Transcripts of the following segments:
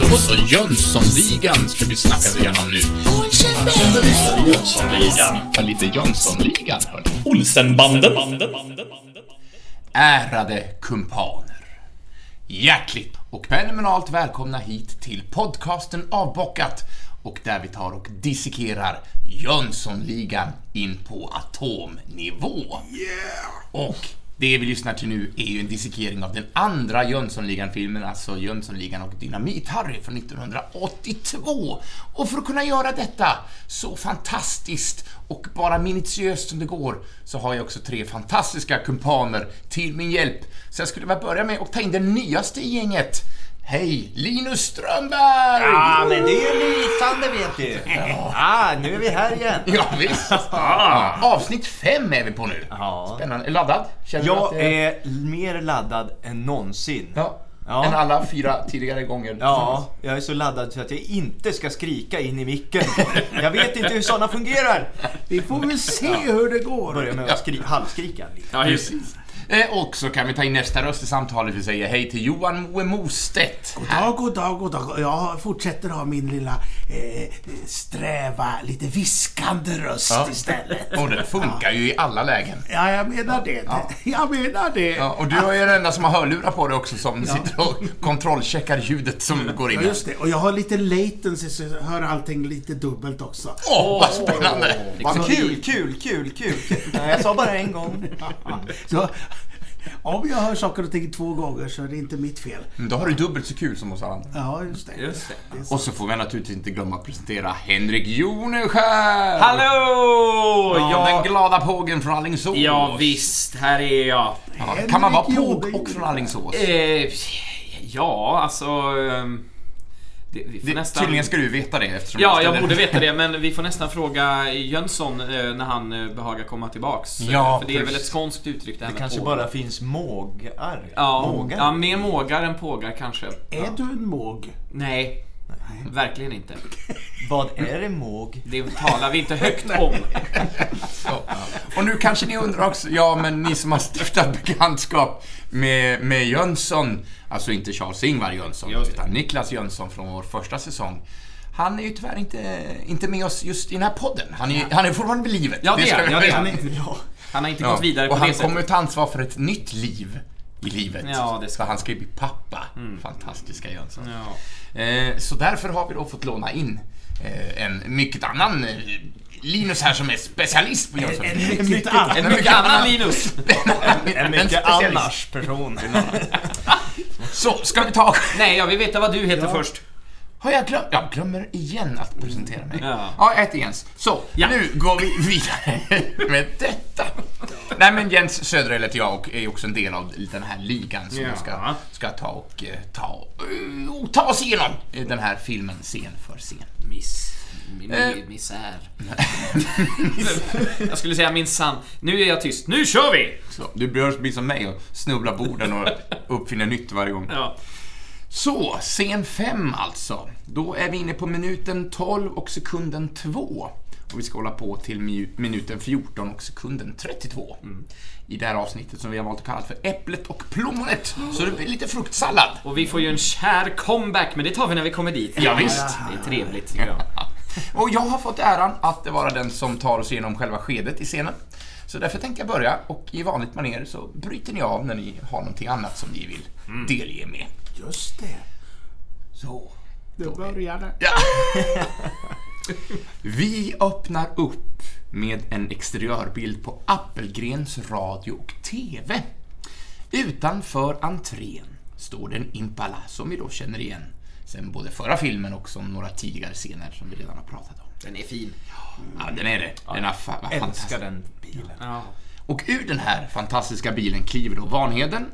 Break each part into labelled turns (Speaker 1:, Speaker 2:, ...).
Speaker 1: Då så, Jönssonligan ska vi snacka igenom nu. Jönssonligan. Ja, lite Jönssonligan, hörni.
Speaker 2: Olsenbanden.
Speaker 1: Ärade kumpaner. Hjärtligt och fenomenalt välkomna hit till podcasten Avbockat och där vi tar och dissekerar Jönssonligan in på atomnivå. Och det vi lyssnar till nu är ju en dissekering av den andra Jönssonligan-filmen, alltså Jönssonligan och Dynamit-Harry från 1982. Och för att kunna göra detta så fantastiskt och bara minutiöst som det går så har jag också tre fantastiska kumpaner till min hjälp. Så jag skulle vilja börja med att ta in den nyaste i gänget. Hej, Linus Strömberg!
Speaker 3: Ja, men det är ju lysande vet du. Ja, nu är vi här igen.
Speaker 1: Ja, visst. Ja, avsnitt fem är vi på nu.
Speaker 3: Ja.
Speaker 1: Spännande. Laddad? Känner du att
Speaker 3: Jag
Speaker 1: det
Speaker 3: är mer laddad än någonsin.
Speaker 1: Ja.
Speaker 3: Ja.
Speaker 1: Än alla fyra tidigare gånger.
Speaker 3: Ja, jag är så laddad så att jag inte ska skrika in i micken. Jag vet inte hur sådana fungerar.
Speaker 4: Vi får väl se hur det går.
Speaker 3: Börja med att skri- halvskrika lite.
Speaker 2: Ja, just
Speaker 1: och så kan vi ta in nästa röst i samtalet. Vi säger hej till Johan Moe Mostedt.
Speaker 4: God dag, god dag, god dag. Jag fortsätter ha min lilla eh, sträva, lite viskande röst
Speaker 1: Ja.
Speaker 4: istället.
Speaker 1: Och det funkar ju i alla lägen.
Speaker 4: Ja, jag menar det. Jag menar det.
Speaker 1: Ja, och du är ju den enda som har hörlurar på dig också som sitter och kontrollcheckar ljudet som går in.
Speaker 4: Ja, just det. Och jag har lite latency så jag hör allting lite dubbelt också.
Speaker 1: Åh, vad spännande!
Speaker 3: Vad kul, kul, kul, kul. Nej, jag sa bara en gång.
Speaker 4: Så, om jag hör saker och ting två gånger så är det inte mitt fel.
Speaker 1: Men Då har du dubbelt så kul som oss andra.
Speaker 4: Ja, just det.
Speaker 2: Just det.
Speaker 1: Och så får vi naturligtvis inte glömma att presentera Henrik Joneskär!
Speaker 2: Hallå!
Speaker 1: Ja,
Speaker 2: Ja,
Speaker 1: Den glada pågen från Alingsås.
Speaker 2: ja visst, här är jag.
Speaker 1: Ja, kan man vara påg och från Alingsås?
Speaker 2: Eh, ja, alltså... ehm, Det, vi får
Speaker 1: Det,
Speaker 2: nästan...
Speaker 1: Tydligen ska du veta det eftersom
Speaker 2: Ja,
Speaker 1: ställer-
Speaker 2: jag borde veta det, men vi får nästan fråga Jönsson eh, när han eh, behagar komma tillbaks. Eh,
Speaker 1: Ja,
Speaker 2: För det är väl ett skånskt uttryck det här
Speaker 3: Det
Speaker 2: med
Speaker 3: kanske
Speaker 2: påg.
Speaker 3: bara finns mågar.
Speaker 2: Ja,
Speaker 3: Mågar?
Speaker 2: ja, mer mågar än pågar kanske.
Speaker 4: Är du en måg?
Speaker 2: Nej, verkligen inte.
Speaker 3: Vad är det måg?
Speaker 2: Det talar vi inte högt om.
Speaker 1: Ja. Och nu kanske ni undrar också, ja men ni som har stiftat bekantskap med, med Jönsson, alltså inte Charles-Ingvar Jönsson, utan Niklas Jönsson från vår första säsong. Han är ju tyvärr inte, inte med oss just i den här podden. Han är, ju- han är fortfarande vid livet.
Speaker 2: Ja, det är han. Ja, det är han.
Speaker 4: Ja.
Speaker 2: Han har inte
Speaker 1: Ja,
Speaker 2: gått vidare
Speaker 1: och
Speaker 2: på
Speaker 1: han
Speaker 2: det
Speaker 1: kommer ta ansvar för ett nytt liv i livet.
Speaker 2: Ja, det ska
Speaker 1: För han ska ju bli pappa. Fantastiska Jönsson.
Speaker 2: Ja.
Speaker 1: Eh, så därför har vi då fått låna in eh, en mycket annan eh, Linus här som är specialist på Jönsson.
Speaker 4: En mycket annan.
Speaker 2: En mycket annan Linus.
Speaker 3: En mycket
Speaker 1: specialist.
Speaker 3: annars person.
Speaker 1: Så, ska vi ta...
Speaker 2: Nej, jag vill veta vad du heter först.
Speaker 1: Har jag glömt? Jag glömmer igen att presentera mig.
Speaker 2: Ja.
Speaker 1: Ja, jag heter Jens. Så,
Speaker 2: Ja.
Speaker 1: nu går vi vidare med detta. Nej men Jens Söderell heter jag och är också en del av den här ligan som
Speaker 2: Ja.
Speaker 1: ska, ska ta och eh, ta, eh, och ta oss igenom eh, den här filmen scen för scen.
Speaker 2: Miss... Min,
Speaker 1: Eh.
Speaker 2: misär. jag skulle säga minsann. Nu är jag tyst. Nu kör vi!
Speaker 1: Så, du bör bli som mig och snubbla borden och uppfinna nytt varje gång.
Speaker 2: Ja.
Speaker 1: Så, scen 5 alltså. Då är vi inne på minuten 12 och sekunden 2. Och vi ska hålla på till mi- minuten 14 och sekunden 32. I det här avsnittet som vi har valt att kalla för Äpplet och plommonet. Så det blir lite fruktsallad.
Speaker 2: Och vi får ju en kär comeback, men det tar vi när vi kommer dit.
Speaker 1: Ja, visst.
Speaker 2: Det är trevligt, tycker jag.
Speaker 1: Och jag har fått äran att vara den som tar oss igenom själva skedet i scenen. Så därför tänkte jag börja och i vanligt manér så bryter ni av när ni har någonting annat som ni vill delge med.
Speaker 4: Just det.
Speaker 1: Så.
Speaker 4: Då börjar det.
Speaker 1: Ja. Vi öppnar upp med en exteriörbild på Appelgrens radio och TV. Utanför entrén står det en Impala som vi då känner igen sen både förra filmen och som några tidigare scener som vi redan har pratat om.
Speaker 2: Den är fin.
Speaker 1: Ja, den är det. Den är fa- fantastisk.
Speaker 3: Älskar den bilen.
Speaker 2: Ja.
Speaker 1: Och ur den här fantastiska bilen kliver då Vanheden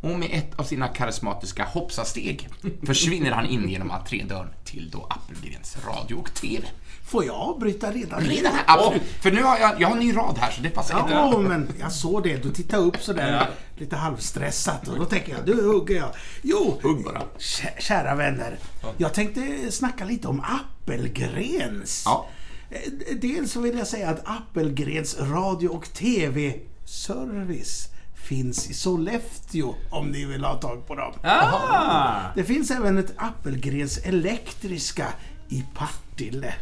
Speaker 1: och med ett av sina karismatiska hoppsasteg försvinner han in genom entrédörren till då Appelgrens radio och TV.
Speaker 4: Får jag avbryta redan nu?
Speaker 1: Redan absolut. För nu har jag, jag har en ny rad här så det passar
Speaker 4: Ja,
Speaker 1: jättebra.
Speaker 4: men jag såg det. Du tittade upp sådär lite halvstressat och då tänker jag, nu hugger jag. Jo,
Speaker 1: Hugg bara.
Speaker 4: kä- kära vänner. Jag tänkte snacka lite om Appelgrens.
Speaker 1: Ja.
Speaker 4: Eh, Dels så vill jag säga att Appelgrens radio och TV-service finns i Sollefteå om ni vill ha tag på dem.
Speaker 2: Ah!
Speaker 4: Det finns även ett Appelgrens elektriska i Partille.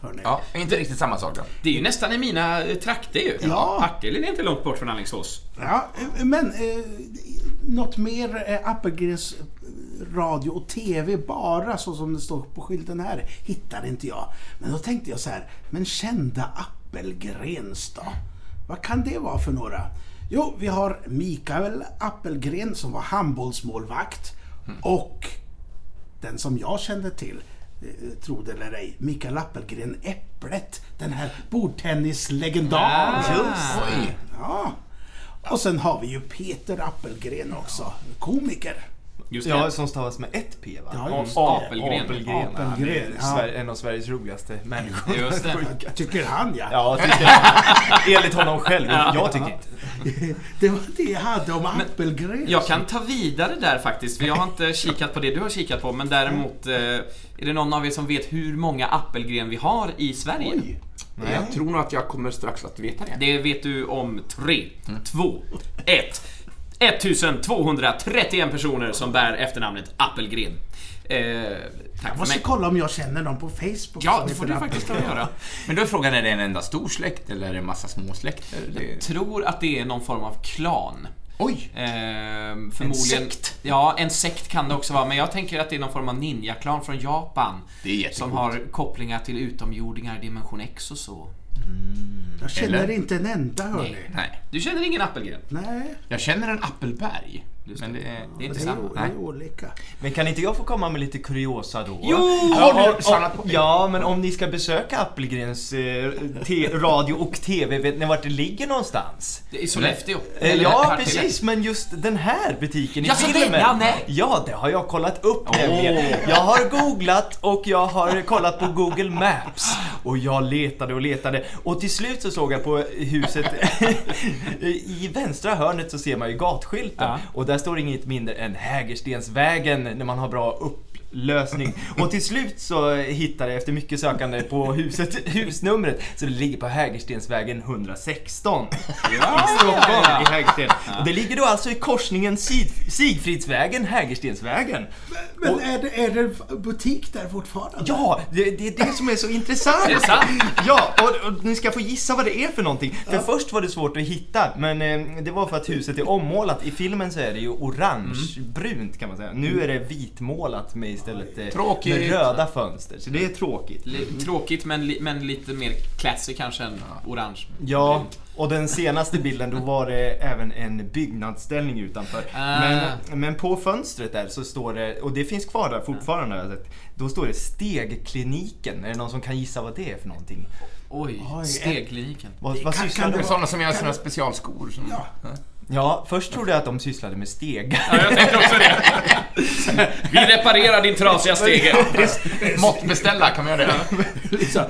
Speaker 4: Hör ni?
Speaker 1: Ja, inte riktigt samma sak då.
Speaker 2: Det är ju nästan i mina eh, trakter ju.
Speaker 4: Ja.
Speaker 2: Partille är inte långt bort från Alingsås.
Speaker 4: Ja, eh, men eh, något mer eh, Appelgrens radio och TV bara så som det står på skylten här hittade inte jag. Men då tänkte jag så här, men kända Appelgrens då? Vad kan det vara för några? Jo, vi har Mikael Appelgren som var handbollsmålvakt och den som jag kände till, eh, tro det eller ej, Mikael Appelgren Äpplet, den här bordtennislegendaren.
Speaker 1: Oj.
Speaker 4: Ja. Och sen har vi ju Peter Appelgren också, komiker.
Speaker 2: Just det.
Speaker 3: Ja, som stavas med ett P va?
Speaker 4: Ja, just.
Speaker 2: Apelgren.
Speaker 3: Apelgren. Ja, han är
Speaker 4: Apelgren, ja.
Speaker 3: En av Sveriges roligaste människor.
Speaker 2: Just det.
Speaker 4: Jag tycker han ja.
Speaker 3: Ja, tycker enligt honom själv. Jag tycker inte.
Speaker 4: Det var det jag hade om Appelgren.
Speaker 2: Jag kan ta vidare där faktiskt, för jag har inte kikat på det du har kikat på, men däremot eh, är det någon av er som vet hur många Appelgren vi har i Sverige?
Speaker 4: Oj.
Speaker 1: Nej. Jag tror nog att jag kommer strax att veta det.
Speaker 2: Det vet du om 3, 2, 1. 1231 personer som bär efternamnet Appelgren. Eh, tack
Speaker 4: Jag
Speaker 2: för
Speaker 4: måste
Speaker 2: mig.
Speaker 4: kolla om jag känner någon på Facebook
Speaker 2: Ja, det får du faktiskt göra.
Speaker 1: Men då är frågan, är det en enda stor släkt eller är det en massa små släkter? Det...
Speaker 2: Tror att det är någon form av klan.
Speaker 1: Oj!
Speaker 2: Eh, förmodligen,
Speaker 1: sekt?
Speaker 2: Ja, en sekt kan det också vara, men jag tänker att det är någon form av ninja-klan från Japan.
Speaker 1: Det är.
Speaker 2: Som har kopplingar till utomjordingar, dimension X och så.
Speaker 4: Jag känner
Speaker 1: Eller?
Speaker 4: inte en enda hörni.
Speaker 1: Nej.
Speaker 2: Du känner ingen Appelgren?
Speaker 4: Nej.
Speaker 1: Jag känner en Appelberg. Men det är...
Speaker 2: Det är
Speaker 4: Det
Speaker 2: inte
Speaker 4: är,
Speaker 2: samma.
Speaker 4: det är olika.
Speaker 3: Men kan inte jag få komma med lite kuriosa då?
Speaker 2: Jo!
Speaker 1: Har du
Speaker 3: Ja, om-
Speaker 1: samlat på det?
Speaker 3: ja, men om ni ska besöka Appelgrens eh, te, radio och TV, vet ni vart det ligger någonstans?
Speaker 2: Det är Sollefteå.
Speaker 3: Eh,
Speaker 2: Eller
Speaker 3: ja, precis, men just den här butiken i
Speaker 2: Ja, det-
Speaker 3: filmen.
Speaker 2: ja, nej.
Speaker 3: Ja, det har jag kollat upp nämligen. Jag har googlat och jag har kollat på Google Maps. Och jag letade och letade. Och till slut så såg jag på huset, i vänstra hörnet så ser man ju gatskylten.
Speaker 2: Ja.
Speaker 3: Och där står inget mindre än Hägerstensvägen när man har bra upplösning. Och till slut så hittade jag efter mycket sökande på huset, husnumret. Så det ligger på Hägerstensvägen 116. I Stockholm, i Hägersten. Och det ligger då alltså i korsningen Sid, Sigfridsvägen, Hägerstensvägen.
Speaker 4: Men är det, är det butik där fortfarande?
Speaker 3: Ja, det, det är det som är så intressant.
Speaker 2: Är det sant?
Speaker 3: Ja, och, och ni ska få gissa vad det är för någonting. För först var det svårt att hitta, men eh, det var för att huset är ommålat. I filmen så är det ju orangebrunt kan man säga. Nu är det vitmålat med istället eh,
Speaker 1: Tråkigt.
Speaker 3: med röda fönster. Så det är tråkigt.
Speaker 2: Tråkigt men, li- men lite mer classy kanske än orange.
Speaker 3: Ja, och den senaste bilden då var det även en byggnadsställning utanför.
Speaker 2: Ah.
Speaker 3: Men, men på fönstret där så står det, och det finns kvar där fortfarande sett, då står det Stegkliniken. Är det någon som kan gissa vad det är för någonting?
Speaker 2: Oj,
Speaker 4: Oj,
Speaker 2: stegkliniken.
Speaker 3: Vad, vad
Speaker 4: Kan-
Speaker 3: sysslar
Speaker 4: kan
Speaker 3: de
Speaker 1: Det sådana som gör såna specialskor. Som...
Speaker 4: Ja.
Speaker 3: Ja, först trodde jag att de sysslade med steg.
Speaker 2: Ja, jag tänkte också det. Vi reparerar din trasiga stege.
Speaker 1: Måttbeställa, kan man göra det?
Speaker 4: Liksom,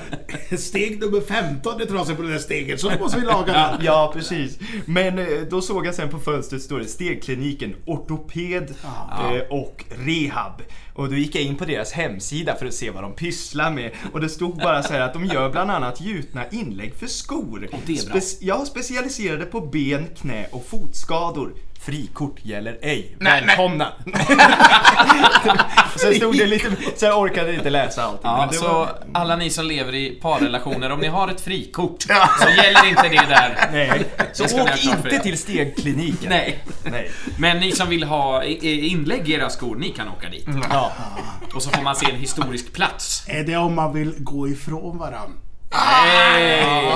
Speaker 4: steg nummer 15 är trasigt på den där stegen, så då måste vi laga den.
Speaker 3: Ja, precis. Men eh, då såg jag sen på fönstret står det Stegkliniken, ortoped eh, och rehab. Och då gick jag in på deras hemsida för att se vad de pysslar med. Och det stod bara så här att de gör bland annat gjutna inlägg för skor.
Speaker 2: det är bra.
Speaker 3: Spec- ja, specialiserade på ben, knä och fotskador. Frikort gäller ej.
Speaker 1: Nej,
Speaker 3: Välkomna! Sen stod det lite, så jag orkade inte läsa allting.
Speaker 2: Ja, så
Speaker 3: var,
Speaker 2: alla ni som lever i parrelationer, om ni har ett frikort så gäller inte det där.
Speaker 3: nej. Så åk inte till Stegkliniken.
Speaker 2: Nej.
Speaker 3: Nej.
Speaker 2: Men ni som vill ha inlägg i era skor, ni kan åka dit.
Speaker 3: Ja.
Speaker 2: Och så får man se en historisk plats.
Speaker 4: Är det om man vill gå ifrån varann?
Speaker 2: Eh,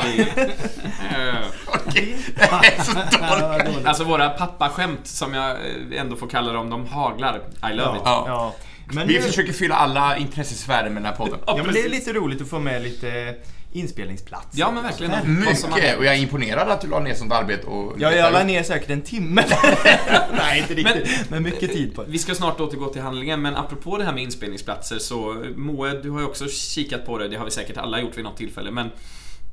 Speaker 1: Okej, det är så dåligt.
Speaker 2: Alltså våra pappaskämt, som jag ändå får kalla dem, de haglar. I love it.
Speaker 1: Ja.
Speaker 3: Ja. Men
Speaker 1: Vi
Speaker 3: nu-
Speaker 1: försöker fylla alla intressesfärer med den här podden.
Speaker 3: Ja, men det är lite roligt att få med lite inspelningsplats.
Speaker 2: Ja, men verkligen.
Speaker 1: Mycket, och jag är imponerad att du la ner sånt arbete och...
Speaker 3: Ja, jag la ner säkert en timme. Nej, inte riktigt. Men, mycket tid på det.
Speaker 2: Vi ska snart återgå till handlingen, men apropå det här med inspelningsplatser så Moe, du har ju också kikat på det, det har vi säkert alla gjort vid något tillfälle, men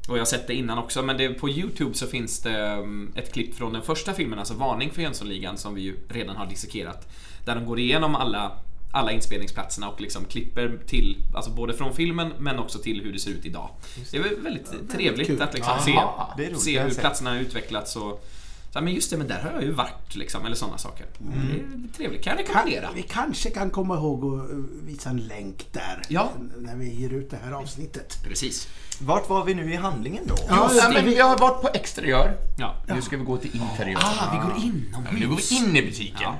Speaker 2: och jag har sett det innan också, men det, på Youtube så finns det mm, ett klipp från den första filmen, alltså Varning för Jönssonligan, som vi ju redan har dissekerat. Där de går igenom alla, alla inspelningsplatserna och liksom klipper till, alltså både från filmen men också till hur det ser ut idag. Det är väl väldigt trevligt
Speaker 4: kul.
Speaker 2: att liksom
Speaker 1: Aha,
Speaker 2: se,
Speaker 3: det är
Speaker 2: se hur platserna har utvecklats och Så, men just det, men där har jag ju varit liksom, eller sådana saker.
Speaker 3: Mm.
Speaker 2: Det är trevligt, kan jag
Speaker 4: Kan,
Speaker 2: rekommendera.
Speaker 4: vi kanske kan komma ihåg att eh, visa en länk där.
Speaker 2: Ja.
Speaker 4: När vi ger ut det här avsnittet.
Speaker 2: Precis.
Speaker 3: Vart var vi nu i handlingen då?
Speaker 4: Ja,
Speaker 1: Ja, men vi har varit på exteriör.
Speaker 2: Ja.
Speaker 1: Nu ska vi gå till interiör.
Speaker 2: Ah, vi går
Speaker 1: Ja, men nu går
Speaker 2: inomhus.
Speaker 1: vi in i butiken.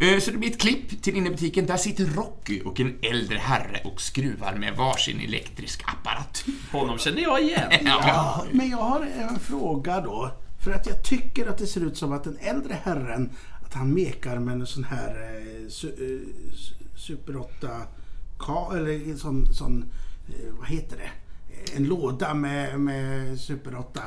Speaker 1: Eh, Så det blir ett klipp till innebutiken. Där sitter Rocky och en äldre herre och skruvar med varsin elektrisk apparatur.
Speaker 2: Honom känner jag igen.
Speaker 4: Ja, men jag har en fråga då. För att jag tycker att det ser ut som att den äldre herren, att han mekar med en sån här eh, su, eh, Super 8 K, eller en sån, sån eh, vad heter det? En låda med, med Super 8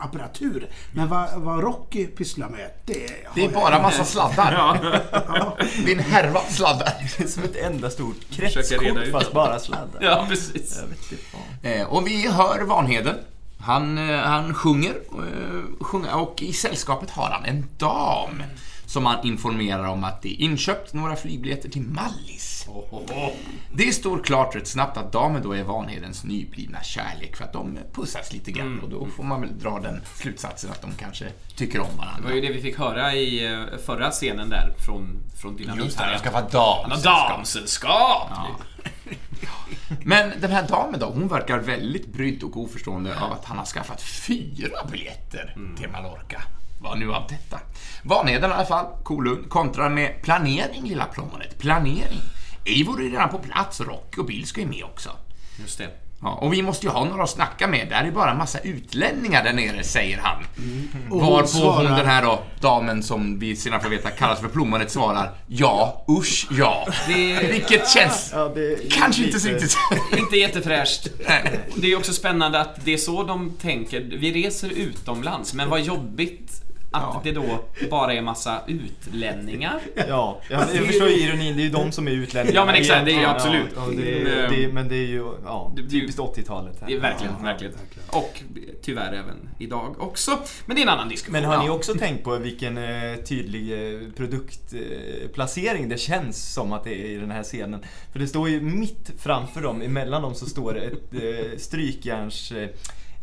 Speaker 4: apparatur. Men vad, vad Rocky pysslar med, det
Speaker 1: Det är bara massa sladdar.
Speaker 4: Ja,
Speaker 1: Det är en härva sladdar.
Speaker 3: Det är som ett enda stort kretskort fast bara sladdar.
Speaker 2: Ja, precis.
Speaker 3: Jag vet inte fan.
Speaker 1: Eh, Och vi hör Vanheden. Han, eh, han sjunger, eh, sjunger och i sällskapet har han en dam som han informerar om att det är inköpt några flygbiljetter till Mallis. Det står klart rätt snabbt att damen då är Vanhedens nyblivna kärlek för att de pussas lite grann och då får man väl dra den slutsatsen att de kanske tycker om
Speaker 2: Det
Speaker 1: varandra.
Speaker 2: var ju det vi fick höra i eh, förra scenen där från, från Dynamit.
Speaker 1: Just det, jag ska vara
Speaker 2: Han
Speaker 1: damsällskap.
Speaker 2: damsällskap!
Speaker 1: Men den här damen då, hon verkar väldigt brydd och oförstående av att han har skaffat fyra biljetter till Mallorca. Vad nu av detta? Vanheden i alla fall, Kolund, kontrar med planering, lilla plommonet. Planering. Eivor är redan på plats och Rocky och Bill ska ju med också.
Speaker 2: Just det.
Speaker 1: Ja, och vi måste ju ha några att snacka med. Där är bara en massa utlänningar där nere, säger han.
Speaker 4: Och hon
Speaker 1: Varpå hon den här då, damen som vi senare får veta kallas för plommonet svarar Ja, usch ja.
Speaker 2: Det-
Speaker 1: Vilket känns
Speaker 3: Ja, det är
Speaker 1: kanske inte så
Speaker 3: lite-
Speaker 1: riktigt...
Speaker 2: Inte jättefräscht. Det är också spännande att det är så de tänker. Vi reser utomlands, men vad jobbigt att
Speaker 1: Ja.
Speaker 2: det då bara är massa utlänningar.
Speaker 3: Ja, jag, jag förstår ju ironin. Det är ju de som är utlänningar.
Speaker 2: Ja, men exakt, det är ju absolut.
Speaker 3: Ja, det,
Speaker 2: Mm.
Speaker 3: det, men det är ju ja, typiskt 80-talet. här.
Speaker 2: Det är verkligen,
Speaker 3: Ja.
Speaker 2: verkligen. Och tyvärr även idag också. Men det är en annan diskussion.
Speaker 3: Men har ni
Speaker 2: Ja.
Speaker 3: också tänkt på vilken eh, tydlig eh, produktplacering placering det känns som att det är i den här scenen? För det står ju mitt framför dem, emellan dem så står det ett eh, strykjärns...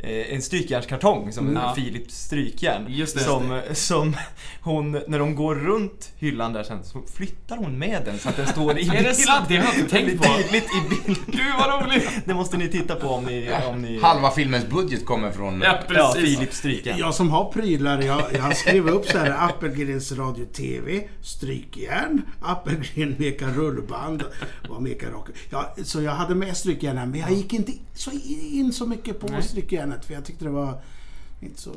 Speaker 3: Eh, en strykjärnskartong som
Speaker 2: Ja.
Speaker 3: Philips strykjärn.
Speaker 2: Just det.
Speaker 3: Som, som hon, när de går runt hyllan där sen så flyttar hon med den så att den står i
Speaker 2: Är det sant? Det har jag inte tänkt på.
Speaker 3: Tydligt i bild.
Speaker 2: Gud vad roligt!
Speaker 3: Det måste ni titta på om ni... Om ni
Speaker 1: Halva filmens budget kommer från...
Speaker 2: Ja,
Speaker 3: ja. Philips strykjärn.
Speaker 4: Jag som har prylar, jag, jag skrev upp så här Appelgrens Radio TV, strykjärn, Appelgren mekar rullband, vad mekar rock. Ja, så jag hade med strykjärnen, men jag gick inte så in så mycket på strykjärnet för jag tyckte det var inte så...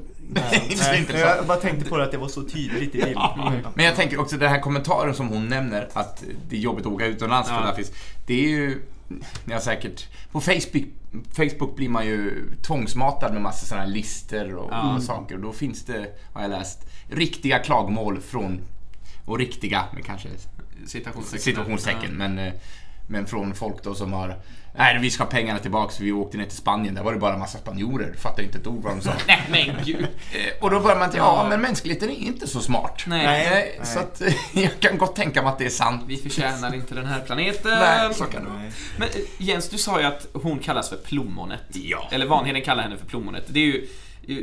Speaker 1: Intressant.
Speaker 3: jag bara tänkte på det att det var så tydligt i bild. Mm.
Speaker 1: Men jag tänker också den här kommentaren som hon nämner, att det är jobbigt att åka utomlands för
Speaker 2: Ja.
Speaker 1: det här finns. Det är ju... Ni har säkert... På Facebook, Facebook blir man ju tvångsmatad med massa sådana här lister och,
Speaker 2: Ja.
Speaker 1: och saker. Och då finns det, har jag läst, riktiga klagomål från... Och riktiga, med kanske
Speaker 2: Citationstecken.
Speaker 1: situationstecken, men, eh, men från folk då som har Nej, vi ska ha pengarna tillbaks. Vi åkte ner till Spanien. Där var det bara en massa spanjorer. Fattar inte ett ord vad de sa.
Speaker 2: Nej men gud.
Speaker 1: Eh, Och då börjar man tänka, ja men mänskligheten är inte så smart.
Speaker 2: Nej.
Speaker 1: Nej, Så att jag kan gott tänka mig att det är sant.
Speaker 2: Vi förtjänar inte den här planeten.
Speaker 1: Nej, så kan det vara.
Speaker 2: Men eh, Jens, du sa ju att hon kallas för Plommonet.
Speaker 1: Ja.
Speaker 2: Eller Vanheden kallar henne för Plommonet. Det är ju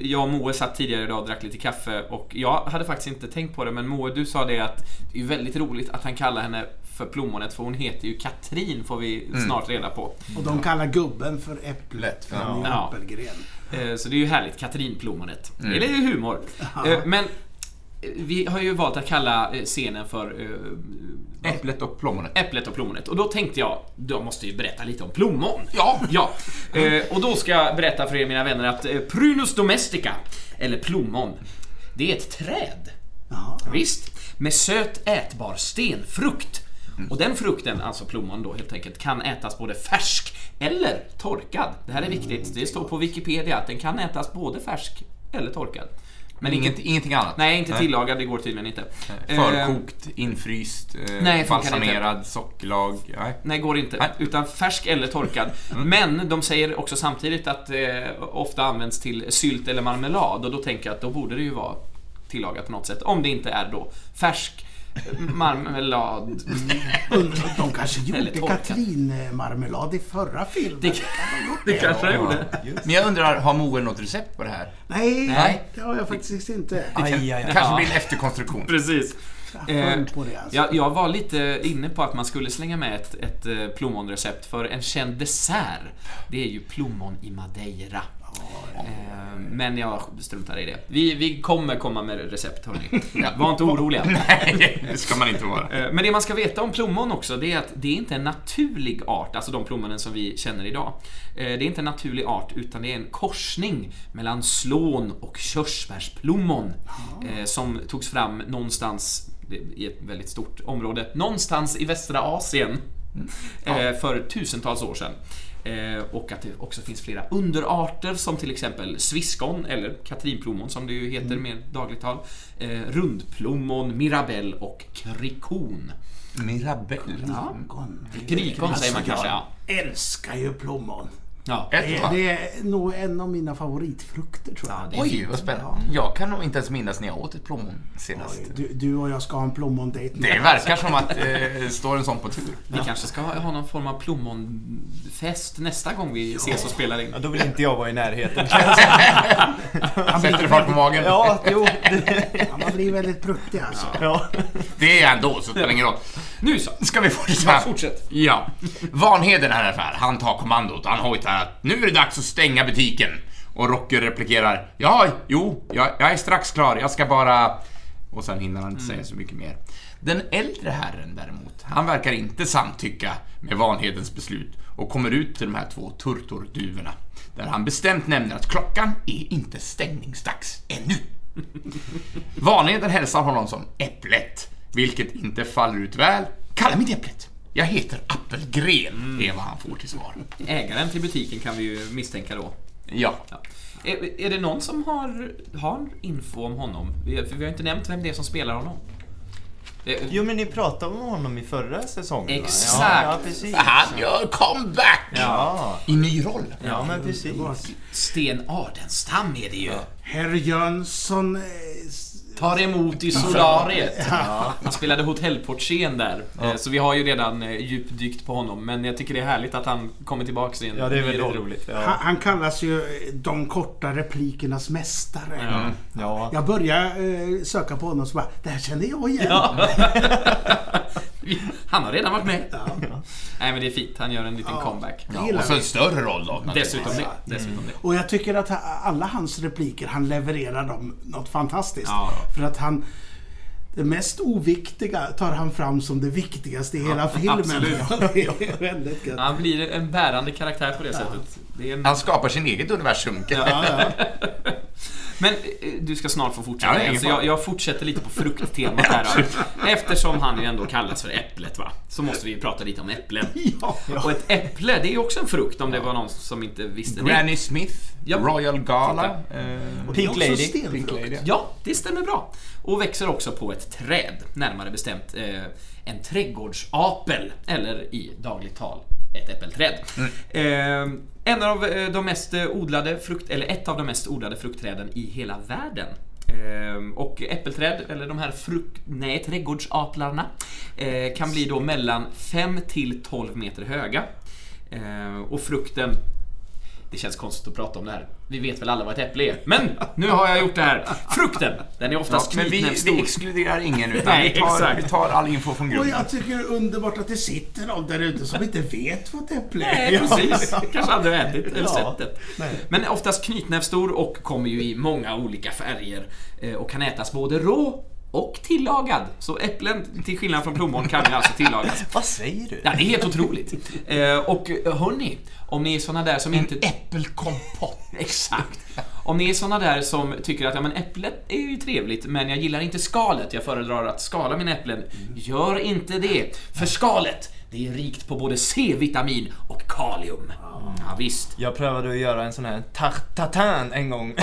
Speaker 2: jag och Moe satt tidigare idag och drack lite kaffe och jag hade faktiskt inte tänkt på det men Moe, du sa det att det är väldigt roligt att han kallar henne för Plommonet för hon heter ju Katrin får vi
Speaker 1: Mm.
Speaker 2: snart reda på.
Speaker 4: Och de kallar gubben för Äpplet, för han är
Speaker 2: Ja.
Speaker 4: äppelgren.
Speaker 2: Eh, Så det är ju härligt, Katrin Plommonet.
Speaker 1: Mm.
Speaker 2: Eller humor. Eh, Men eh, vi har ju valt att kalla scenen för
Speaker 1: Äpplet och plommonet.
Speaker 2: Äpplet och plommonet. Och då tänkte jag, då måste jag ju berätta lite om plommon.
Speaker 1: Ja.
Speaker 2: Ja. Eh, och då ska jag berätta för er mina vänner att Prunus domestica, eller plommon, det är ett träd.
Speaker 4: Ja.
Speaker 2: Visst? Med söt ätbar stenfrukt. Och den frukten, alltså plommon då helt enkelt, kan ätas både färsk eller torkad. Det här är viktigt. Det står på Wikipedia att den kan ätas både färsk eller torkad.
Speaker 1: Men inget, ingenting annat?
Speaker 2: Nej, inte tillagad, det går tydligen inte. Eh,
Speaker 1: Förkokt, infryst, eh,
Speaker 2: Nej,
Speaker 1: balsamerad, sockerlag. Nej.
Speaker 2: Nej, går inte.
Speaker 1: Nej.
Speaker 2: Utan färsk eller torkad. Men de säger också samtidigt att eh, ofta används till sylt eller marmelad och då tänker jag att då borde det ju vara tillagat på något sätt. Om det inte är då färsk. Marmelad.
Speaker 4: Undrar- De kanske gjorde katrinmarmelad i förra filmen.
Speaker 2: Det, det kanske jag gjorde.
Speaker 1: Men jag undrar, har Moe något recept på det här?
Speaker 4: Nej,
Speaker 2: Nej.
Speaker 4: det har jag faktiskt inte.
Speaker 3: Aj, aj, aj.
Speaker 1: Det kanske
Speaker 2: Ja.
Speaker 1: blir en efterkonstruktion.
Speaker 2: Precis.
Speaker 4: Jag
Speaker 2: Eh,
Speaker 4: det alltså.
Speaker 2: Jag, jag var lite inne på att man skulle slänga med ett, ett eh, plommonrecept för en känd dessert. Det är ju plommon i madeira. Eh, Men jag struntar i det. Vi, vi kommer komma med recept, hörni. Var inte oroliga.
Speaker 1: Nej, det ska man inte vara.
Speaker 2: Eh, Men det man ska veta om plommon också, det är att det är inte en naturlig art, alltså de plommonen som vi känner idag. Eh, Det är inte en naturlig art, utan det är en korsning mellan slån och körsbärsplommon eh, som togs fram någonstans i ett väldigt stort område, någonstans i västra Asien eh, för tusentals år sedan. Eh, Och att det också finns flera underarter som till exempel sviskon, eller katrinplommon som det ju heter
Speaker 1: Mm.
Speaker 2: mer dagligt tal, eh, rundplommon, mirabell och krikon.
Speaker 1: Mirabelle.
Speaker 2: Ja. Krikon säger man kanske, ja.
Speaker 4: Jag älskar ju plommon.
Speaker 2: Ja.
Speaker 1: Ett,
Speaker 4: Det,
Speaker 1: va?
Speaker 4: det är nog en av mina favoritfrukter tror jag.
Speaker 2: Ja, det är
Speaker 1: Oj, vad spännande. Jag kan nog inte ens minnas när jag åt ett plommon senast.
Speaker 4: Oj, du, du och jag ska ha en plommondejt.
Speaker 1: Det verkar som att eh, står en sån på tur.
Speaker 2: Vi kanske ska ha ha någon form av plommonfest nästa gång vi ses och spelar in.
Speaker 3: Ja, då vill inte jag vara i närheten.
Speaker 1: Sätter du fart på magen?
Speaker 3: Ja, jo. Det,
Speaker 4: Ja, man blir väldigt pruttig alltså.
Speaker 3: ja.
Speaker 1: Det är ändå, så det spelar ingen roll.
Speaker 2: Nu så.
Speaker 1: Ska vi fortsätta?
Speaker 2: Ja, fortsätt.
Speaker 1: Ja. Vanheden här alla fall, han tar kommandot. Han hojtar att nu är det dags att stänga butiken. Och Rocky replikerar Ja, jo, jag, jag är strax klar. Jag ska bara... Och sen hinner han inte säga så mycket mer. Den äldre herren däremot, han verkar inte samtycka med Vanhedens beslut och kommer ut till de här två turturduvorna. Där han bestämt nämner att klockan är inte stängningsdags ännu. Vanheden hälsar honom som Äpplet, vilket inte faller ut väl. Kalla mig Äpplet. Jag heter Appelgren, är vad han får till svar.
Speaker 2: Ägaren till butiken kan vi ju misstänka då.
Speaker 1: Ja.
Speaker 2: Ja. Är, är det någon som har, har info om honom? Vi, för vi har inte nämnt vem det är som spelar honom. Det,
Speaker 3: Jo, men ni pratade om honom i förra säsongen?
Speaker 2: Exakt.
Speaker 3: Ja, ja precis.
Speaker 1: Han gör comeback!
Speaker 3: Ja,
Speaker 1: I ny roll.
Speaker 3: ja men precis.
Speaker 2: Sten Ardenstam är det ju.
Speaker 4: Herr Jönsson...
Speaker 2: Tar emot i solariet. Han spelade hotellportieren där. Eh, Så vi har ju redan eh, djupdykt på honom. Men jag tycker det är härligt att han kommer tillbaks i en
Speaker 3: Ja, det är väldigt roligt.
Speaker 4: Han,
Speaker 3: Ja.
Speaker 4: han kallas ju eh, de korta replikernas mästare.
Speaker 2: Ja.
Speaker 3: Ja.
Speaker 4: Jag började eh, söka på honom och så bara, det här känner jag igen.
Speaker 2: Ja. Han har redan varit med. Nej men det är fint, han gör en liten
Speaker 4: Ja.
Speaker 2: comeback.
Speaker 1: Ja, och så en större roll då.
Speaker 2: Dessutom det. Dessutom det.
Speaker 4: Och jag tycker att alla hans repliker, han levererar dem något fantastiskt.
Speaker 2: Ja.
Speaker 4: För att han... Det mest oviktiga tar han fram som det viktigaste i hela filmen.
Speaker 2: absolut. Han blir en bärande karaktär på det sättet. Det är en...
Speaker 1: Han skapar sin eget universum.
Speaker 4: Ja, ja.
Speaker 2: Men eh, du ska snart få
Speaker 1: Ja,
Speaker 2: fortsätta
Speaker 1: ingen
Speaker 2: så jag, jag fortsätter lite på frukttemat här då. Eftersom han ju ändå kallas för Äpplet va, så måste vi ju prata lite om äpplen.
Speaker 4: Ja.
Speaker 2: Och ett äpple, det är ju också en frukt om det var någon som inte visste det.
Speaker 1: Granny Smith,
Speaker 2: Ja.
Speaker 1: Royal Gala. Eh,
Speaker 3: Pink Lady.
Speaker 1: Pink Lady.
Speaker 2: Ja, det stämmer bra. Och växer också på ett träd, närmare bestämt eh, en trädgårdsapel, eller i dagligt tal ett äppelträd. Eh, en av eh, de mest eh, odlade frukt, eller ett av de mest odlade fruktträden i hela världen. Eh, och äppelträd, eller de här frukt, nej, trädgårdsaplarna, eh, kan bli då mellan 5 till 12 meter höga. Eh, och frukten det känns konstigt att prata om det här. Vi vet väl alla vad ett äpple är. Men nu har jag gjort det här. Frukten, den är
Speaker 1: Ja,
Speaker 2: oftast
Speaker 1: men vi, vi exkluderar ingen utan
Speaker 2: Nej,
Speaker 1: vi, tar,
Speaker 2: exakt.
Speaker 1: vi tar all info från
Speaker 4: Och
Speaker 1: grunden.
Speaker 4: jag tycker det är underbart att det sitter någon där ute som inte vet vad ett äpple är.
Speaker 2: Nej, precis. Kanske aldrig ätit eller
Speaker 3: Ja.
Speaker 2: sett det. Men oftast knytnävsstor och kommer ju i många olika färger eh, och kan ätas både rå och tillagad. Så äpplen, till skillnad från plommon, kan ju alltså tillagas.
Speaker 3: Vad säger du?
Speaker 2: Ja, det är helt otroligt. Eh, och eh, hörni, om ni är såna där som inte...
Speaker 1: Äppelkompott.
Speaker 2: Exakt. Om ni är såna där som tycker att ja, men äpplet är ju trevligt, men jag gillar inte skalet. Jag föredrar att skala mina äpplen. Gör inte det. För skalet, det är rikt på både C-vitamin och kalium. Ja, visst.
Speaker 3: Jag prövade att göra en sån här tarte tatin en gång.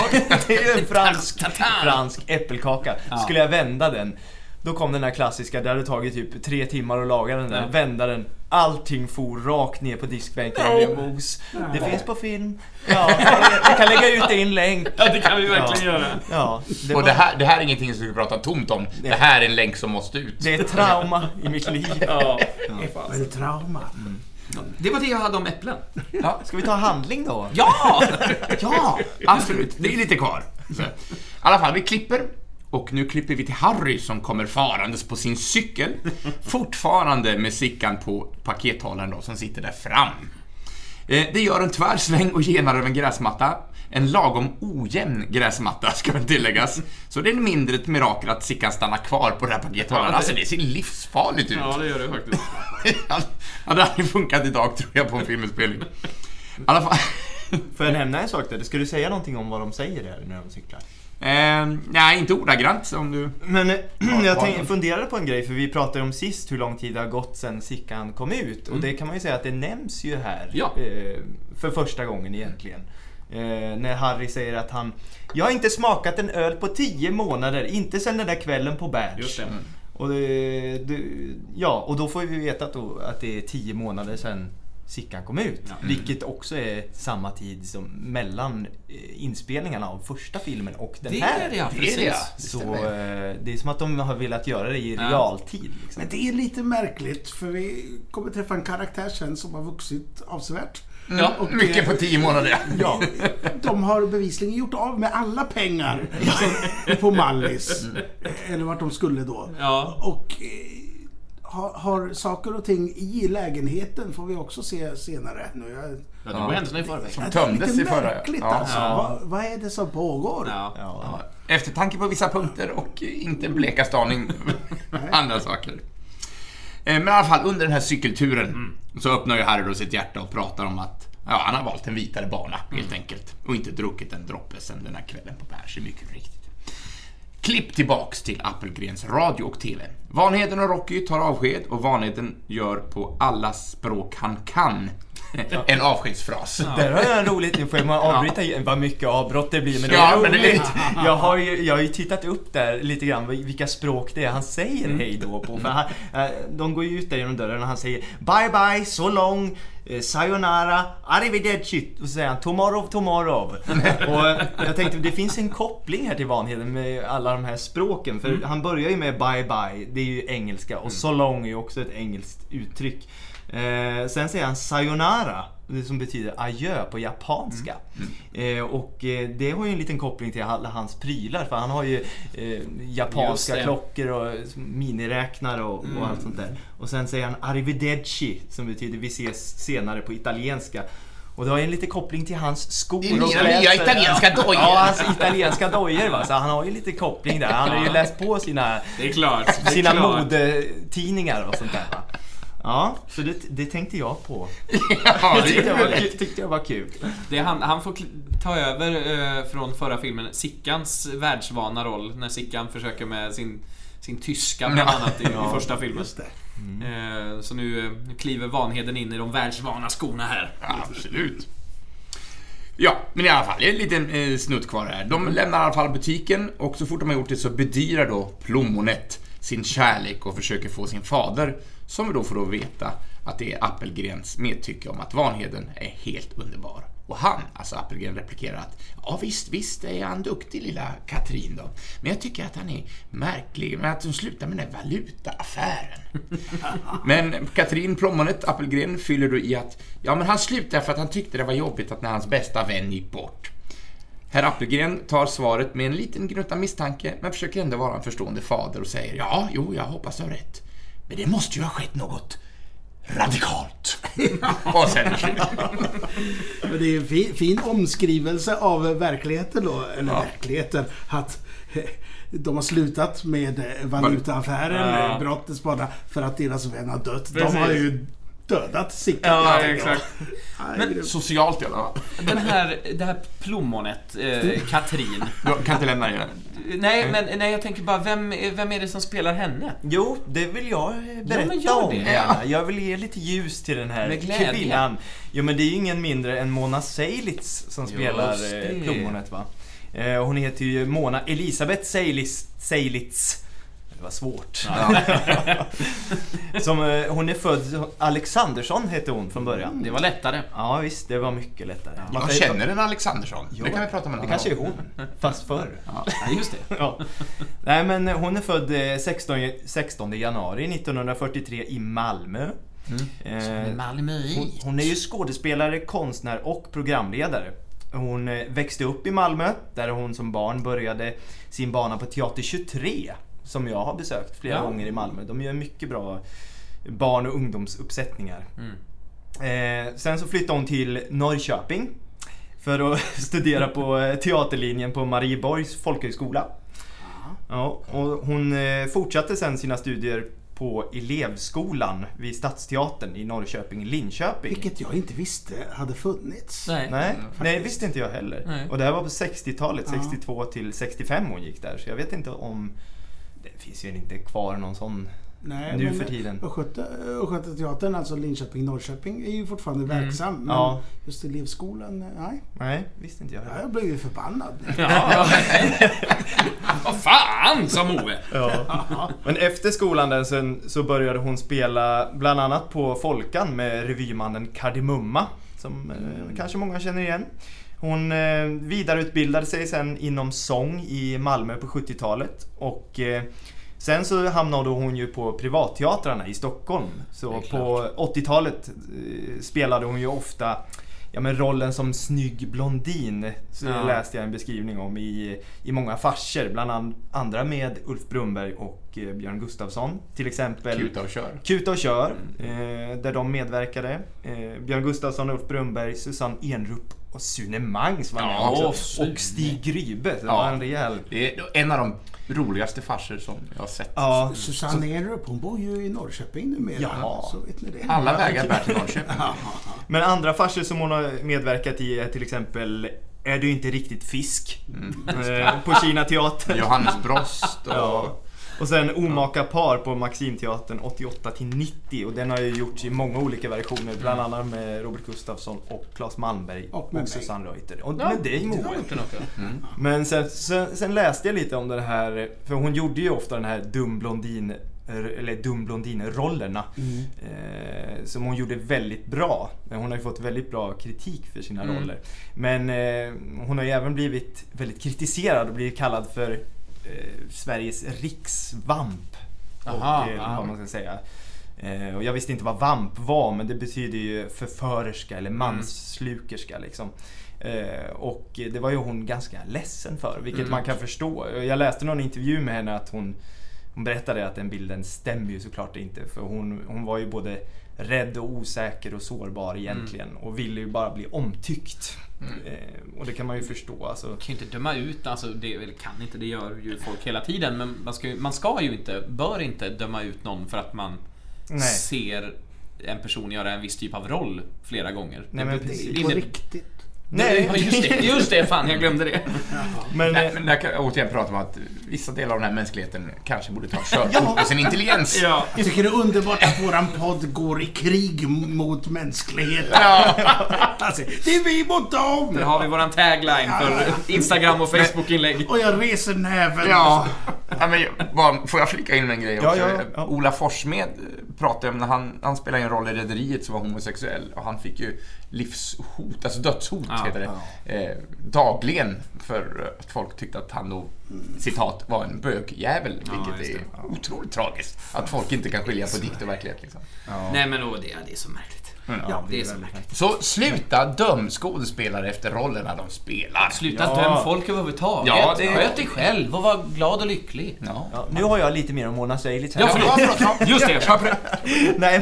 Speaker 3: det är en fransk, fransk äppelkaka.
Speaker 2: Ja.
Speaker 3: Skulle jag vända den, då kom den här klassiska, det hade tagit typ tre timmar att laga den där.
Speaker 2: Ja.
Speaker 3: Vända den, Allting for rakt ner på diskbänken och blev mos. Det finns på film. Ja, jag kan lägga ut det i en länk.
Speaker 2: Ja, det kan vi verkligen
Speaker 3: Ja.
Speaker 2: göra.
Speaker 3: Ja, det,
Speaker 1: Och
Speaker 3: var,
Speaker 1: det här, det här är ingenting som vi pratar tomt om. Det här är en länk som måste ut.
Speaker 3: det är ett trauma i mitt liv.
Speaker 2: Ja.
Speaker 4: Väl trauma.
Speaker 2: Det var det jag hade om äpplen.
Speaker 1: Ja,
Speaker 3: Ska vi ta handling då?
Speaker 2: Ja!
Speaker 1: ja absolut. Det är lite kvar. I alla fall, vi klipper. Och nu klipper vi till Harry som kommer farandes på sin cykel. Fortfarande med Sickan på pakethållaren då, som sitter där fram. Eh, Det gör en tvärsväng och genar över en gräsmatta. En lagom ojämn gräsmatta, ska väl tilläggas. Så det är mindre ett mirakel att Sickan stannar kvar på den här pakethållaren. Alltså, det ser livsfarligt ut.
Speaker 2: Ja, det gör det faktiskt.
Speaker 1: ja, det hade funkat idag, tror jag, på en filminspelning. I alla fall...
Speaker 3: Får jag nämna en sak där? Ska du säga någonting om vad de säger där när de cyklar?
Speaker 1: Eh, nej, inte ordagrant om du...
Speaker 3: Men eh, jag tänkte, funderade på en grej, för vi pratade om sist hur lång tid det har gått sedan Sickan kom ut. Och det kan man ju säga att det nämns ju här.
Speaker 2: Ja.
Speaker 3: Eh, för första gången egentligen. Eh, när Harry säger att han Jag har inte smakat en öl på 10 månader, inte sedan den där kvällen på Berns.
Speaker 2: Det.
Speaker 3: Och, det, det, ja, och då får vi veta att, då, att det är 10 månader sedan Sickan kom ut.
Speaker 2: Ja.
Speaker 3: Vilket också är samma tid som mellan eh, inspelningarna av första filmen och den
Speaker 2: Det
Speaker 3: här.
Speaker 2: är det ja,
Speaker 1: Det är det,
Speaker 2: precis.
Speaker 1: Det
Speaker 3: Så eh, det är som att de har velat göra det i
Speaker 2: Ja.
Speaker 3: realtid. Liksom.
Speaker 4: Men det är lite märkligt för vi kommer träffa en karaktär sen som har vuxit avsevärt.
Speaker 1: Ja,
Speaker 4: och,
Speaker 1: mycket
Speaker 4: eh,
Speaker 1: på tio månader.
Speaker 4: Ja, de har bevisligen gjort av med alla pengar på Mallis. Eller vart de skulle då.
Speaker 2: Ja.
Speaker 4: Och eh, har, har saker och ting i lägenheten får vi också se senare. Nu, jag,
Speaker 2: Ja, det var händelserna i förväg.
Speaker 1: Som tömdes i förra.
Speaker 4: märkligt
Speaker 1: Ja.
Speaker 4: alltså.
Speaker 2: Ja.
Speaker 4: Vad, vad är det som pågår?
Speaker 2: Ja.
Speaker 3: Ja.
Speaker 1: Ja, Eftertanke på vissa punkter och inte en blekast aning andra saker. Eh, Men i alla fall, under den här cykelturen så öppnar ju Harry då sitt hjärta och pratar om att ja, han har valt en vitare bana helt enkelt. Och inte druckit en droppe sen den här kvällen på Berns, mycket riktigt. Klipp tillbaks till Appelgrens radio och TV. Vanheden och Rocky tar avsked och Vanheden gör på alla språk han kan en avskedsfras.
Speaker 3: Där har jag en roligt, nu får man avbryta igen, vad mycket avbrott det blir men det är
Speaker 1: Ja, men det är-
Speaker 3: roligt. Jag har, ju, jag har ju tittat upp där lite grann vilka språk det är han säger
Speaker 1: Mm.
Speaker 3: hej då på. För han, eh, de går ju ut där genom dörren och han säger bye bye, so long, eh, sayonara, arrivederci. Och så säger han tomorrow, tomorrow. och eh, jag tänkte det finns en koppling här till Vanheden med alla de här språken.
Speaker 1: Mm.
Speaker 3: För han börjar ju med bye bye, det är ju engelska. Och so long är ju också ett engelskt uttryck. Eh, sen säger han sayonara, som betyder adjö på japanska.
Speaker 1: Mm.
Speaker 3: Eh, och eh, det har ju en liten koppling till alla hans prylar för han har ju eh, japanska klockor och miniräknare och, och allt sånt där. Och sen säger han arrivederci som betyder vi ses senare på italienska. Och det har ju en liten koppling till hans skor och kläder.
Speaker 1: nya italienska dojor.
Speaker 3: Ja, hans italienska dojor va. Så han har ju lite koppling där. Han har ju läst på sina
Speaker 2: Det är klart. Det är
Speaker 3: sina
Speaker 2: klart.
Speaker 3: modetidningar och sånt där. Va? Ja, så det, det tänkte jag på.
Speaker 1: Ja,
Speaker 3: Det tyckte jag var, tyckte jag var kul.
Speaker 2: Det han, han får ta över eh, från förra filmen Sickans världsvana roll när Sickan försöker med sin, sin tyska bland annat i, i första filmen.
Speaker 4: Just det.
Speaker 2: Eh, så nu, eh, nu kliver Vanheden in i de världsvana skorna här.
Speaker 1: Absolut. Ja, men i alla fall, det är en liten eh, snutt kvar här. De lämnar i alla fall butiken och så fort de har gjort det så bedyrar då Plommonet sin kärlek och försöker få sin fader, som vi då får då veta att det är Appelgrens medtycke om att Vanheden är helt underbar. Och han, alltså Appelgren, replikerar att ja visst, visst är han duktig lilla Katrin då. Men jag tycker att han är märklig med att hon slutar med den där valutaaffären. Men Katrin Plommonet Appelgren fyller då i att ja, men han slutade för att han tyckte det var jobbigt att när hans bästa vän gick bort. Herr Appelgren tar svaret med en liten gnutta misstanke men försöker ändå vara en förstående fader och säger ja, jo, jag hoppas du har rätt. Men det måste ju ha skett något radikalt.
Speaker 4: Men det är en fin, fin omskrivelse av verkligheten då. Eller verkligheten. Att eh, de har slutat med eh, valutaaffären,
Speaker 2: Ja.
Speaker 4: ja. brottets bana, för att deras vän har dött.
Speaker 2: Precis.
Speaker 4: De har ju dödat Sickan.
Speaker 2: Ja, exakt. Men-
Speaker 1: Socialt i alla fall.
Speaker 2: Den här, det här plommonet, eh, Katrin.
Speaker 1: Du kan inte lämna det.
Speaker 2: Nej, men nej, jag tänker bara, vem, vem är det som spelar henne?
Speaker 3: Jo, det vill jag eh, berätta
Speaker 2: men gör
Speaker 3: om.
Speaker 2: det.
Speaker 3: gärna. Jag vill ge lite ljus till den här
Speaker 2: Med glädje.
Speaker 3: kvinnan. Jo, men det är ju ingen mindre än Mona Seilitz som spelar
Speaker 2: det.
Speaker 3: eh, plommonet va. Eh, Hon heter ju Mona Elisabeth Seilitz. Seilitz. Det var svårt. Som, eh, hon är född, Alexandersson hette hon från början.
Speaker 2: Det var lättare.
Speaker 3: Ja visst, det var mycket lättare. Man
Speaker 1: Jag
Speaker 3: säger-
Speaker 1: känner en Alexandersson.
Speaker 3: Jo,
Speaker 1: det kan vi prata om en
Speaker 3: Det kanske är hon, fast förr.
Speaker 2: Ja, just det.
Speaker 3: Ja. Nej men hon är född eh, 16, 16 januari 1943 i Malmö. Eh,
Speaker 2: Malmö
Speaker 3: hon, hon är ju skådespelare, konstnär och programledare. Hon eh, växte upp i Malmö, där hon som barn började sin bana på Teater 23, som jag har besökt flera
Speaker 2: Ja.
Speaker 3: gånger i Malmö. De gör mycket bra barn och ungdomsuppsättningar. Eh, sen så flyttade hon till Norrköping för att studera på eh, teaterlinjen på Marieborgs folkhögskola. Ja, och hon eh, fortsatte sen sina studier på elevskolan vid Stadsteatern i Norrköping, Linköping.
Speaker 4: Vilket jag inte visste hade funnits.
Speaker 2: Nej.
Speaker 3: Nej, nej, visste inte jag heller.
Speaker 2: Nej.
Speaker 3: Och det här var på 60-talet,
Speaker 4: Ja.
Speaker 3: 62 till 65 hon gick där. Så jag vet inte om... Det finns ju inte kvar någon sån
Speaker 4: Nej,
Speaker 3: nu
Speaker 4: men
Speaker 3: för tiden.
Speaker 4: Östgöta- Östgötateatern, alltså Linköping-Norrköping, är ju fortfarande verksam. Men
Speaker 3: Mm. Ja.
Speaker 4: just elevskolan, nej.
Speaker 3: Nej, visste inte jag
Speaker 4: Ja,
Speaker 3: heller.
Speaker 4: jag blev ju förbannad.
Speaker 2: Ja. Vad fan, sa Moe.
Speaker 3: Ja. Men efter skolan där sen, så började hon spela bland annat på Folkan med revymannen Kardemumma. Som eh, kanske många känner igen. Hon eh, vidareutbildade sig sen inom sång i Malmö på 70-talet. Och eh, sen så hamnade hon ju på privatteatrarna i Stockholm. Så på 80-talet eh, spelade hon ju ofta Ja men rollen som snygg blondin så
Speaker 2: Ja.
Speaker 3: läste jag en beskrivning om i, i många farsor. Bland an, andra med Ulf Brumberg och Björn Gustafsson. Till exempel
Speaker 1: Kuta och kör.
Speaker 3: Kuta och kör, eh, där de medverkade. Eh, Björn Gustafsson, Ulf Brumberg, Susanne Enrup och Sune Mangs var med
Speaker 1: Ja,
Speaker 3: också.
Speaker 2: Sune.
Speaker 3: Och Stig Grybe. Det
Speaker 1: Ja.
Speaker 3: var en rejäl...
Speaker 1: Det är en av de roligaste farser som jag har sett.
Speaker 3: Ja,
Speaker 4: Susanne Erup, hon bor ju i Norrköping numera.
Speaker 3: Jaha.
Speaker 4: Så vet ni det.
Speaker 1: Alla vägar bär till Norrköping.
Speaker 3: men andra farsor som hon har medverkat i är till exempel Är du inte riktigt fisk? Eh, på Kina teater.
Speaker 1: Johannes Brost och...
Speaker 3: Ja. Och sen Omaka par på Maximteatern 88 till 90 och den har ju gjorts i många olika versioner. Bland annat med Robert Gustafsson och Claes Malmberg
Speaker 4: Och
Speaker 3: och. Susanne Reuter. Och
Speaker 2: Ja,
Speaker 3: med dig
Speaker 2: den också.
Speaker 3: Men sen, sen, sen läste jag lite om det här, för hon gjorde ju ofta den här dum blondin eller dum blondin-rollerna.
Speaker 4: Mm.
Speaker 3: Eh, som hon gjorde väldigt bra. Hon har ju fått väldigt bra kritik för sina
Speaker 2: Mm.
Speaker 3: roller. Men eh, hon har ju även blivit väldigt kritiserad och blivit kallad för Sveriges riksvamp.
Speaker 2: Aha,
Speaker 3: och, eh,
Speaker 2: ja.
Speaker 3: vad man ska säga. Eh, och jag visste inte vad vamp var, men det betyder ju förförerska eller mansslukerska liksom. Eh, och det var ju hon ganska ledsen för, vilket
Speaker 2: Mm.
Speaker 3: man kan förstå. Jag läste någon intervju med henne att hon, hon berättade att den bilden stämmer ju såklart inte. För hon, hon var ju både rädd och osäker och sårbar egentligen. Och ville ju bara bli omtyckt. Eh, och det kan man ju förstå. Alltså.
Speaker 2: Man kan ju inte döma ut, alltså det, eller kan inte, det gör ju folk hela tiden. Men man ska, ju- man ska ju inte, bör inte döma ut någon för att man
Speaker 3: Nej.
Speaker 2: ser en person göra en viss typ av roll flera gånger.
Speaker 3: Nej, men
Speaker 2: Det-
Speaker 3: precis.
Speaker 2: det
Speaker 4: På
Speaker 2: inne-
Speaker 4: riktigt.
Speaker 3: Nej.
Speaker 2: Ja, just det, just det, fan jag glömde det.
Speaker 3: Men,
Speaker 1: Nej,
Speaker 3: eh,
Speaker 1: men där kan jag återigen prata om att vissa delar av den här mänskligheten kanske borde ta körkort på sin intelligens.
Speaker 2: Ja.
Speaker 4: Jag tycker det är underbart att våran podd går i krig mot mänskligheten. Alltså, det är vi mot dem!
Speaker 2: Där har vi våran tagline för Instagram och Facebook-inlägg.
Speaker 4: Och jag reser näven.
Speaker 1: Ja, ja men, bara, får jag flika in en grej
Speaker 3: Ja,
Speaker 1: också?
Speaker 3: ja, ja.
Speaker 1: Ola Forssmed pratade om när han, han spelade en roll i Rederiet som var homosexuell och han fick ju livshot, alltså dödshot
Speaker 2: Ja,
Speaker 1: heter det, eh, dagligen för att folk tyckte att han då, citat, var en bögjävel.
Speaker 2: Ja,
Speaker 1: Vilket
Speaker 2: just
Speaker 1: är otroligt tragiskt. Att folk inte kan skilja på dikt och verklighet. Liksom.
Speaker 2: Nej men åh, det, det är så märkligt.
Speaker 3: Ja,
Speaker 2: Det är så märkligt.
Speaker 1: Så sluta döm skådespelare efter rollerna de spelar.
Speaker 2: Sluta
Speaker 3: Ja.
Speaker 2: döm folk överhuvudtaget.
Speaker 1: Ja, det-
Speaker 2: Sköt dig själv och var glad och lycklig.
Speaker 1: Ja.
Speaker 3: Ja, nu har jag lite mer om Mona Seilic här.
Speaker 2: Ja, förlåt. Just det.
Speaker 3: Nej,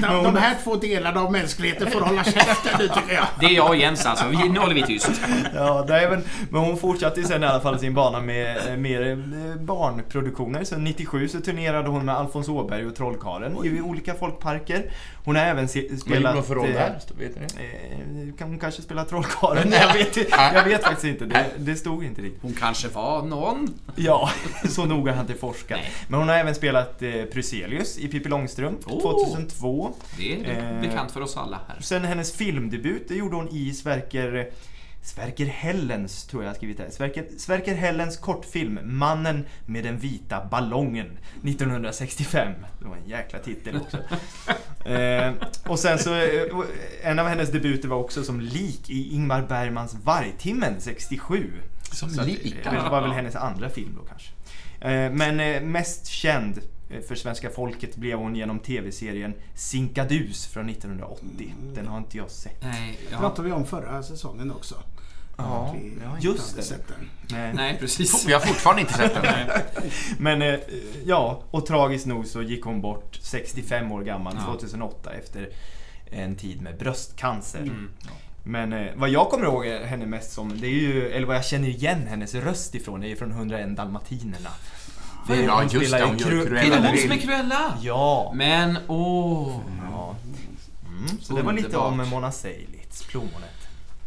Speaker 3: men,
Speaker 4: De, här två delarna av mänskligheten får hålla käften nu tycker jag.
Speaker 2: Det är jag och Jens alltså. Vi, nu håller vi tyst.
Speaker 3: ja, nej, men, men hon fortsatte ju sen i alla fall sin bana med eh, mer eh, barnproduktioner. Så 97 så turnerade hon med Alfons Åberg och Trollkarlen i olika folkparker. Hon har även se,
Speaker 1: Vad
Speaker 3: spelat...
Speaker 1: hon för roll där? Vet ni det?
Speaker 3: Eh, kan hon kanske spela Trollkarlen? Nej, jag vet, jag vet faktiskt inte. Det, det stod inte riktigt.
Speaker 2: Hon kanske var någon.
Speaker 3: Ja, så noga har jag inte forskat. Men hon har även spelat eh, Pruselius i Pippi Långstrump
Speaker 2: Oh.
Speaker 3: 2002.
Speaker 2: Det är
Speaker 3: Eh.
Speaker 2: bekant för oss alla här.
Speaker 3: Sen hennes filmdebut, det gjorde hon i Sverker Sverker Hellens, tror jag jag har skrivit här. Sverker, Sverker Hellens kortfilm Mannen med den vita ballongen 1965. Det var en jäkla titel också. eh, och sen så, eh, en av hennes debuter var också som lik i Ingmar Bergmans Vargtimmen 67.
Speaker 1: Som
Speaker 3: Så att,
Speaker 1: lik?
Speaker 3: eh, Det var väl hennes andra film då kanske. Eh, Men eh, mest känd eh, för svenska folket blev hon genom tv-serien Sinkadus från 1980. Den har inte jag sett.
Speaker 2: Nej,
Speaker 4: Det
Speaker 2: ja.
Speaker 4: pratade vi om förra säsongen också.
Speaker 3: Ja,
Speaker 4: Vi
Speaker 3: ja,
Speaker 4: inte
Speaker 3: just det.
Speaker 4: Sett den.
Speaker 3: Nej.
Speaker 2: Nej, precis.
Speaker 1: Vi har fortfarande inte sett den.
Speaker 3: Men eh, ja, och tragiskt nog så gick hon bort 65 år gammal
Speaker 2: Ja.
Speaker 3: 2008 efter en tid med bröstcancer.
Speaker 2: Mm.
Speaker 3: Men eh, vad jag kommer ihåg henne mest som, det är ju, eller vad jag känner igen hennes röst ifrån, det är från 101 Dalmatinerna. För
Speaker 1: Ja,
Speaker 3: hon
Speaker 1: just det, hon
Speaker 3: ju
Speaker 1: gör
Speaker 3: Cru-
Speaker 1: Cruella
Speaker 2: Är det
Speaker 1: de
Speaker 2: hon som är Cruella?
Speaker 3: Ja.
Speaker 2: Men, åh.
Speaker 3: ja. Mm, så det var lite
Speaker 2: Underbart.
Speaker 3: om Mona Seilitz, plommonet.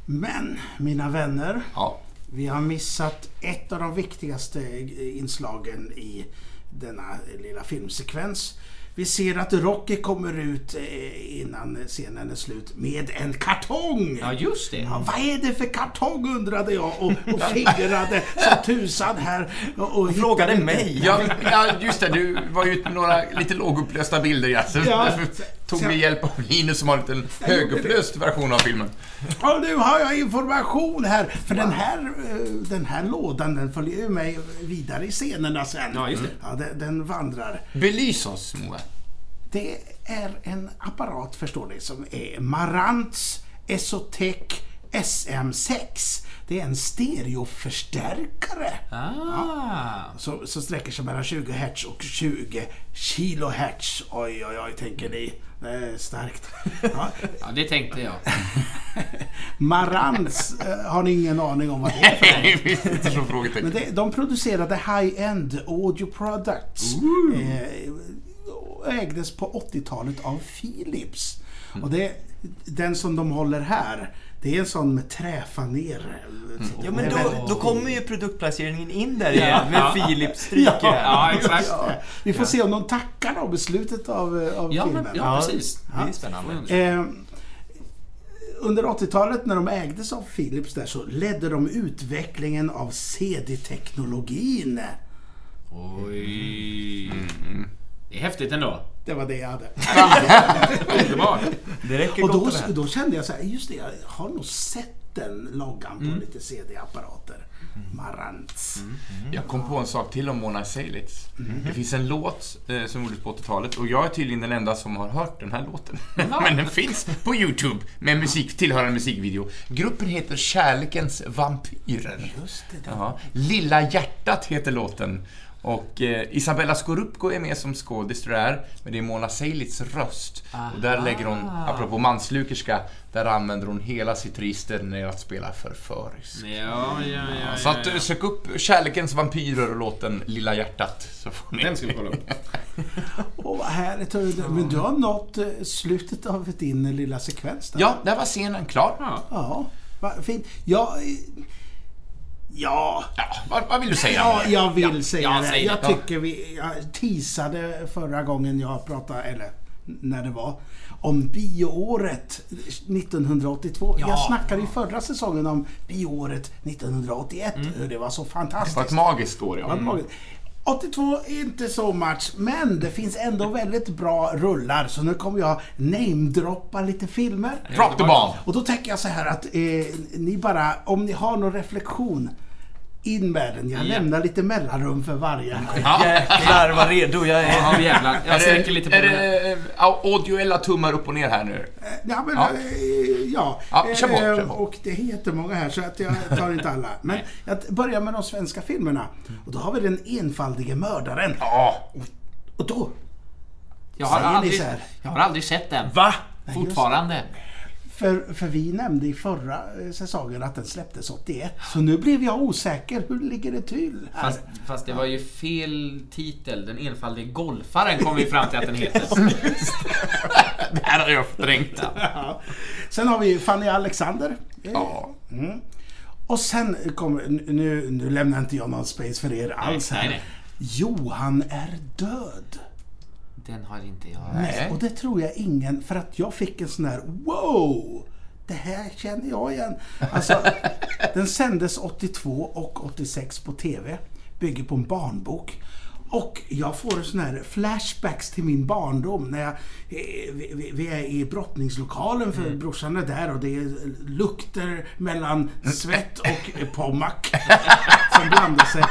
Speaker 4: Men, mina vänner.
Speaker 1: Ja.
Speaker 4: Vi har missat ett av de viktigaste inslagen i denna lilla filmsekvens. Vi ser att Rocky kommer ut eh, innan scenen är slut med en kartong!
Speaker 2: Ja, just det.
Speaker 4: Ja, vad är det för kartong undrade jag och, och fingrade som tusan här. Och, och
Speaker 3: Frågade mig.
Speaker 1: Ja, ja, just det. Du var ju ute med några lite lågupplösta bilder, ja. Så
Speaker 4: Ja.
Speaker 1: därför tog vi hjälp av Linus som har en liten högupplöst version av filmen.
Speaker 4: Och nu har jag information här. För den här, eh, den här lådan den följer ju mig vidare i scenerna sen.
Speaker 2: Ja, just det.
Speaker 4: Ja, den, den vandrar.
Speaker 1: Belys oss, Moa.
Speaker 4: Det är en apparat, förstår ni, som är Marantz Esotec SM6. Det är en stereoförstärkare.
Speaker 2: Ah.
Speaker 4: Som, som sträcker sig mellan 20 Hz och 20 kHz. Oj, oj, oj, tänker ni. Det är starkt. Ja.
Speaker 2: Ja, det tänkte jag.
Speaker 4: Marantz eh, har ni ingen aning om vad det är för
Speaker 1: Nej,
Speaker 4: Men det, de producerade high-end audio products. Eh, och ägdes på 80-talet av Philips. Och det, den som de håller här, det är en sån med träfaner.
Speaker 3: Ja men då, då kommer ju produktplaceringen in där igen med
Speaker 2: Ja.
Speaker 3: Philips-stryk
Speaker 4: Ja.
Speaker 2: Ja, exakt.
Speaker 4: Ja, vi får se om de tackar dem i slutet av, eh, av
Speaker 2: Ja,
Speaker 4: filmen.
Speaker 2: men, ja, precis.
Speaker 3: Det är spännande.
Speaker 4: Eh, under 80-talet när de ägdes av Philips där så ledde de utvecklingen av CD-teknologin.
Speaker 2: Oj. Det är häftigt ändå.
Speaker 4: Det var det jag hade.
Speaker 2: Underbart.
Speaker 3: Det räcker
Speaker 4: Och
Speaker 3: gott
Speaker 4: då,
Speaker 3: och väl.
Speaker 4: då kände jag så här, just det, jag har nog sett den loggan
Speaker 3: Mm.
Speaker 4: på lite CD-apparater. Marantz.
Speaker 1: Jag kom på en sak till om Mona Seilitz. Det finns en låt eh, som gjordes på 80-talet och jag är tydligen den enda som har hört den här låten. Men den finns på YouTube med musik, tillhörande musikvideo. Gruppen heter Kärlekens Vampyrer.
Speaker 4: Just det.
Speaker 1: Ja. Lilla hjärtat heter låten. Och eh, Isabella Scorupco är med som skådis tror jag är, men det är Mona Seilitz röst. Och där lägger hon, apropå manslukerska, där använder hon hela sitt register när det att spela förförisk.
Speaker 2: Ja, ja, ja. ja,
Speaker 1: Så att,
Speaker 2: ja.
Speaker 1: sök upp Kärlekens Vampyrer och låten Lilla hjärtat. Så får ni...
Speaker 2: Den ska vi kolla upp.
Speaker 4: Åh, vad härligt. Men du har nått eh, slutet av din lilla sekvens där.
Speaker 1: Ja, där var scenen klar.
Speaker 2: Ja.
Speaker 4: Ja, vad fint. Ja, eh, ja,
Speaker 1: Ja, vad, vad vill du säga?
Speaker 4: ja jag vill
Speaker 2: Ja,
Speaker 4: säga
Speaker 2: ja,
Speaker 4: det. Jag tycker vi jag teasade förra gången jag pratade, eller när det var, om bioåret 1982.
Speaker 2: Ja.
Speaker 4: Jag snackade i förra säsongen om bioåret 1981. hur Det var så
Speaker 1: Det var
Speaker 4: fantastiskt.
Speaker 1: ett magiskt år, ja.
Speaker 4: Mm. 82 är inte så much, men det finns ändå väldigt bra rullar. Så nu kommer jag namedroppa lite filmer.
Speaker 1: Drop the bomb!
Speaker 4: Och då tänker jag så här att eh, ni bara, om ni har någon reflektion, in med den. Jag
Speaker 2: Ja.
Speaker 4: lämnar lite mellanrum för varje.
Speaker 1: Ja.
Speaker 3: Jäklar vad redo jag är.
Speaker 2: Ja, jävlar. Jag
Speaker 1: Är
Speaker 2: sträcker lite på
Speaker 1: är det eh, audiella tummar upp och ner här nu?
Speaker 4: Eh, Ja, men,
Speaker 1: Ja.
Speaker 4: eh, ja.
Speaker 1: Ja, kör på, kör på.
Speaker 4: Och det är jättemånga här så att jag tar inte alla. Men jag börjar med de svenska filmerna. Och då har vi den enfaldige mördaren.
Speaker 1: Ja.
Speaker 4: Och då,
Speaker 2: Jag har, aldrig, jag har aldrig sett den.
Speaker 3: Va?
Speaker 2: Fortfarande.
Speaker 4: För, för vi nämnde i förra eh, säsongen att den släpptes 81. Så nu blev jag osäker. Hur ligger det till? här?
Speaker 2: Fast, fast det var ju fel titel. Den enfaldige golfaren kom vi fram till att den heter.
Speaker 1: Det här har jag förträngt.
Speaker 4: Ja. Sen har vi Fanny Alexander.
Speaker 1: Ja.
Speaker 4: Mm. Och sen kommer, nu, nu lämnar inte jag någon space för er alls här.
Speaker 2: nej, nej.
Speaker 4: Johan är död.
Speaker 2: Den har inte jag.
Speaker 1: Nej.
Speaker 4: Och det tror jag ingen, för att jag fick en sån här wow! det här känner jag igen. Alltså, den sändes 82 och 86 på TV. Bygger på en barnbok. Och jag får sån här flashbacks till min barndom när jag, eh, vi, vi- är i brottningslokalen för brorsan är där och det är lukter mellan svett och eh, Pommac som blandar sig.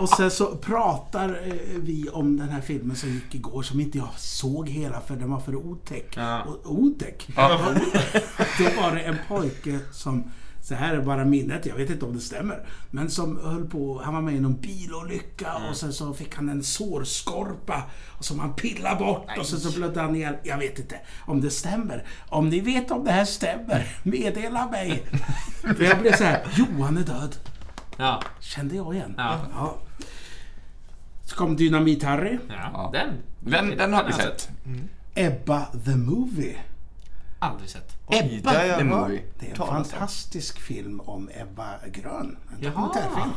Speaker 4: Och sen så pratar eh, vi om den här filmen som gick igår som inte jag såg hela för den var för otäck.
Speaker 2: Ja.
Speaker 4: Och, otäck? Då var det en pojke som, så här är bara minnet, jag vet inte om det stämmer, men som höll på, han var med i någon bilolycka och sen så fick han en sårskorpa som han pillade bort och sen så blödde han ihjäl. Jag vet inte om det stämmer. Om ni vet om det här stämmer, meddela mig. Jag blev så här, Johan är död.
Speaker 2: Ja.
Speaker 4: Kände jag igen.
Speaker 2: Ja.
Speaker 4: Ja. Så kom Dynamit-Harry.
Speaker 2: ja. Den.
Speaker 1: Den, den har vi sett.
Speaker 4: Ebba the Movie.
Speaker 2: Aldrig sett.
Speaker 3: Det
Speaker 1: Ebba
Speaker 3: jag
Speaker 1: the. Movie.
Speaker 4: Det är en
Speaker 3: Talas om.
Speaker 4: fantastisk film om Ebba Grön. En
Speaker 2: Jaha.
Speaker 4: dokumentärfilm.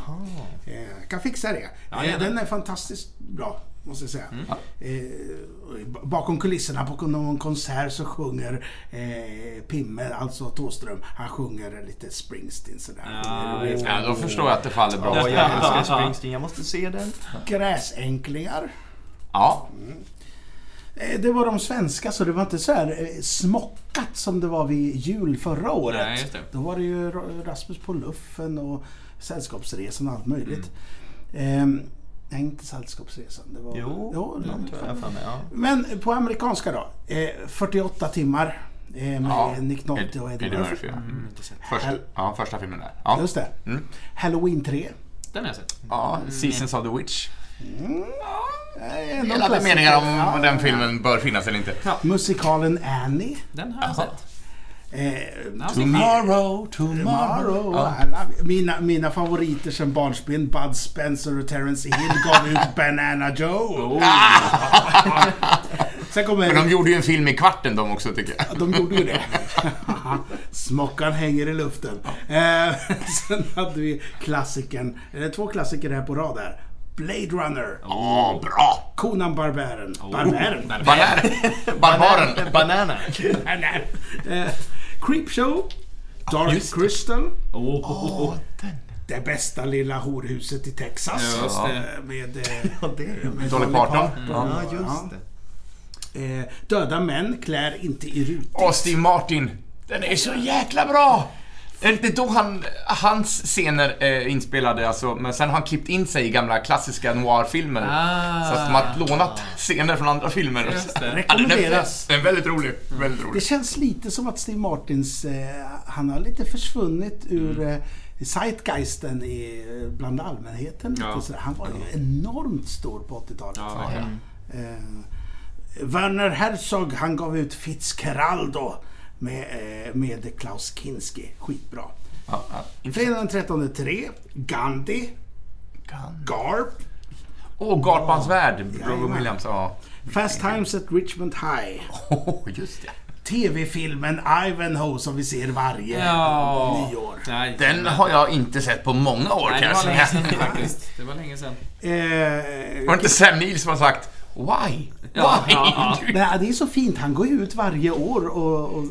Speaker 4: Eh, Jag kan fixa det.
Speaker 2: Ja,
Speaker 4: Eh. Den är fantastiskt bra, måste jag säga.
Speaker 2: Mm.
Speaker 4: Eh, Bakom kulisserna på någon konsert så sjunger eh, Pimme, alltså Thåström, han sjunger lite Springsteen sådär.
Speaker 2: Ja,
Speaker 1: Ja, då förstår jag att det faller bra.
Speaker 3: Ja, jag älskar Springsteen. Jag måste se den.
Speaker 4: Gräsänklingar.
Speaker 1: Ja,
Speaker 4: Eh, Det var de svenska, så det var inte så här eh, smockat som det var vid jul förra året.
Speaker 2: Nej, just det.
Speaker 4: Då var det ju Ra- Rasmus på luffen och Sällskapsresan och allt möjligt. Ehm, nej, inte Sällskapsresan. Det var...
Speaker 3: Jo,
Speaker 4: jo någon-
Speaker 3: tror jag mig. Ja.
Speaker 4: Men på amerikanska då. Eh, 48 timmar eh, med
Speaker 1: ja.
Speaker 4: Nick Nolte och Eddie Murphy.
Speaker 1: Murphy. ja.
Speaker 2: Mm.
Speaker 1: Första, ja, första filmen där. Ja.
Speaker 4: Just det.
Speaker 1: Mm.
Speaker 4: Halloween 3.
Speaker 2: Den har jag sett.
Speaker 1: ja, Seasons of the Witch.
Speaker 4: Eh, någon
Speaker 1: Delade
Speaker 4: klassiker.
Speaker 1: meningar om
Speaker 4: Ja,
Speaker 1: den filmen bör finnas eller inte.
Speaker 4: Musikalen Annie.
Speaker 2: Den har jag sett.
Speaker 4: Eh,
Speaker 1: Tomorrow,
Speaker 4: Tomorrow.
Speaker 1: Ja.
Speaker 4: Alla, mina, mina favoriter sen barnsben, Bud Spencer och Terence Hill gav ut Banana Joe. Sen kommer...
Speaker 1: Men de gjorde ju en film i kvarten de också tycker jag.
Speaker 4: De gjorde ju det. Smockan hänger i luften. Eh, sen hade vi klassikern, eh, två klassiker här på rad här. Blade Runner,
Speaker 1: Ja, bra!
Speaker 4: Conan Barbären. Barbären?
Speaker 1: Barbaren. Barbaren.
Speaker 3: Banana.
Speaker 4: Barbären. Creepshow, Dark
Speaker 1: just det.
Speaker 4: Crystal,
Speaker 2: Oh,
Speaker 4: det bästa lilla horhuset i Texas.
Speaker 2: Just det.
Speaker 4: Eh, Med, eh,
Speaker 3: Ja, det är
Speaker 4: med
Speaker 1: Dolly Parton.
Speaker 3: Ja, just det.
Speaker 4: Eh, Döda män klär inte i rutor.
Speaker 1: Och Steve Martin. Den är så jäkla bra! Är det inte då han, hans scener är inspelade, alltså, men sen har han klippt in sig i gamla klassiska noir-filmer.
Speaker 2: Ah.
Speaker 1: Så att de har lånat scener från andra filmer.
Speaker 2: Just det.
Speaker 1: Ja, den är-
Speaker 4: Rekommenderas.
Speaker 1: Den är väldigt rolig. Väldigt
Speaker 4: Det
Speaker 1: rolig.
Speaker 4: känns lite som att Steve Martins, eh, han har lite försvunnit ur
Speaker 2: Mm.
Speaker 4: eh, zeitgeisten i, eh, bland allmänheten. Lite
Speaker 2: Ja.
Speaker 4: Han var ju enormt stor på 80-talet.
Speaker 2: Ja.
Speaker 4: Eh, Werner Herzog, han gav ut Fitzgeraldo med, eh, med Klaus Kinski. Skitbra.
Speaker 1: Ja, ja.
Speaker 4: Fredag den 13 3, Gandhi, Garp,
Speaker 1: Åh, Garpans värld. Robin. Williams. Ja.
Speaker 4: Fast Times at Richmond High.
Speaker 1: Oh, just det.
Speaker 4: TV-filmen Ivanhoe som vi ser varje
Speaker 2: Ja.
Speaker 4: nyår.
Speaker 2: Nej,
Speaker 1: Den har jag inte sett på många år
Speaker 2: Nej,
Speaker 1: kan
Speaker 2: det var länge sedan faktiskt. Det var länge sedan.
Speaker 4: Eh,
Speaker 1: Var det inte Sam Neill som har sagt Why?
Speaker 2: Ja,
Speaker 1: Why?
Speaker 2: ja,
Speaker 4: nej, det är så fint. Han går ju ut varje år och, och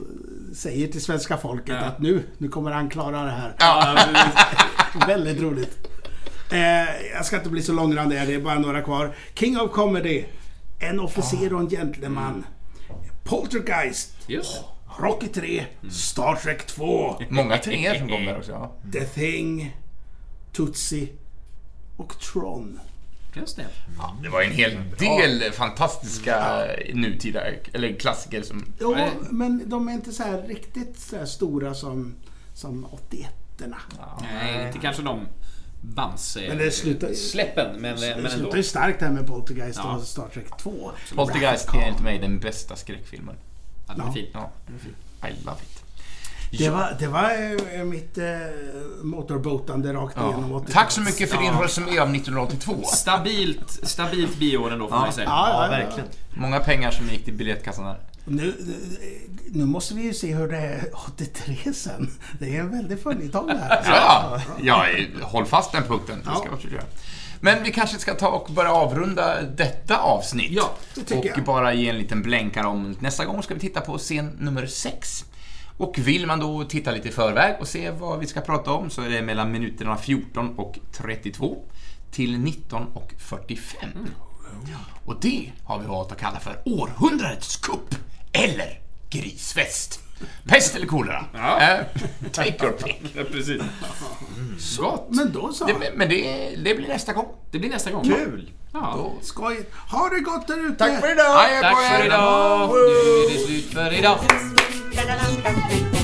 Speaker 4: säger till svenska folket
Speaker 2: Ja.
Speaker 4: att nu, nu kommer han klara det här.
Speaker 1: Ja.
Speaker 4: Väldigt roligt. Eh, jag ska inte bli så långrandig, här, det är bara några kvar. King of Comedy. En officer och en gentleman. Poltergeist.
Speaker 2: Just det.
Speaker 4: Rocky 3. Star Trek 2.
Speaker 1: Många treor som kom där också. Ja.
Speaker 4: The Thing. Tootsie. Och Tron.
Speaker 2: Just det.
Speaker 1: Ja, det var en hel del fantastiska nutida, eller klassiker som...
Speaker 4: Jo,
Speaker 2: Nej.
Speaker 4: men de är inte så här riktigt så här stora som, som 81-erna.
Speaker 2: Nej, inte kanske de Bamse...
Speaker 4: Men det
Speaker 2: men,
Speaker 4: Det slutar ju starkt här med Poltergeist
Speaker 2: Ja.
Speaker 4: och Star Trek 2.
Speaker 1: Poltergeist är enligt mig den bästa skräckfilmen.
Speaker 2: Ja, den är fin.
Speaker 1: Ja. I love it.
Speaker 4: Det var, det var eh, mitt eh, motorbåtande rakt igenom
Speaker 1: Ja.
Speaker 4: 80
Speaker 1: Tack så mycket för din
Speaker 2: Ja.
Speaker 1: resumé av 1982.
Speaker 2: Stabilt, stabilt bioår ändå får man ju säga.
Speaker 4: Ja,
Speaker 3: Ja,
Speaker 4: ja,
Speaker 3: verkligen.
Speaker 1: Många pengar som gick till biljettkassan där.
Speaker 4: Nu, nu måste vi ju se hur det är 83 sen. Det är en väldig följetong det här.
Speaker 1: Ja, ja, håll fast den punkten. Det ska
Speaker 4: Ja.
Speaker 1: göra. Men vi kanske ska ta och börja avrunda detta avsnitt.
Speaker 2: Ja,
Speaker 4: det tycker
Speaker 1: och
Speaker 4: jag.
Speaker 1: bara ge en liten blänkare om nästa gång ska vi titta på scen nummer 6. Och vill man då titta lite i förväg och se vad vi ska prata om så är det mellan minuterna 14 och 32 till 19 och 45. Och det har vi valt att kalla för århundradets kupp eller grisfest. Pest eller kolera? Eh, take your pick.
Speaker 2: Ja, precis.
Speaker 1: Gott.
Speaker 4: Men då så.
Speaker 1: Det, men det, det blir nästa gång.
Speaker 2: Det blir nästa gång.
Speaker 3: Kul!
Speaker 2: Ja.
Speaker 4: Skoj. Ha det gott där ute.
Speaker 3: Tack för idag!
Speaker 2: Tack för idag! Nu är det slut för idag.
Speaker 5: tararán, tararán.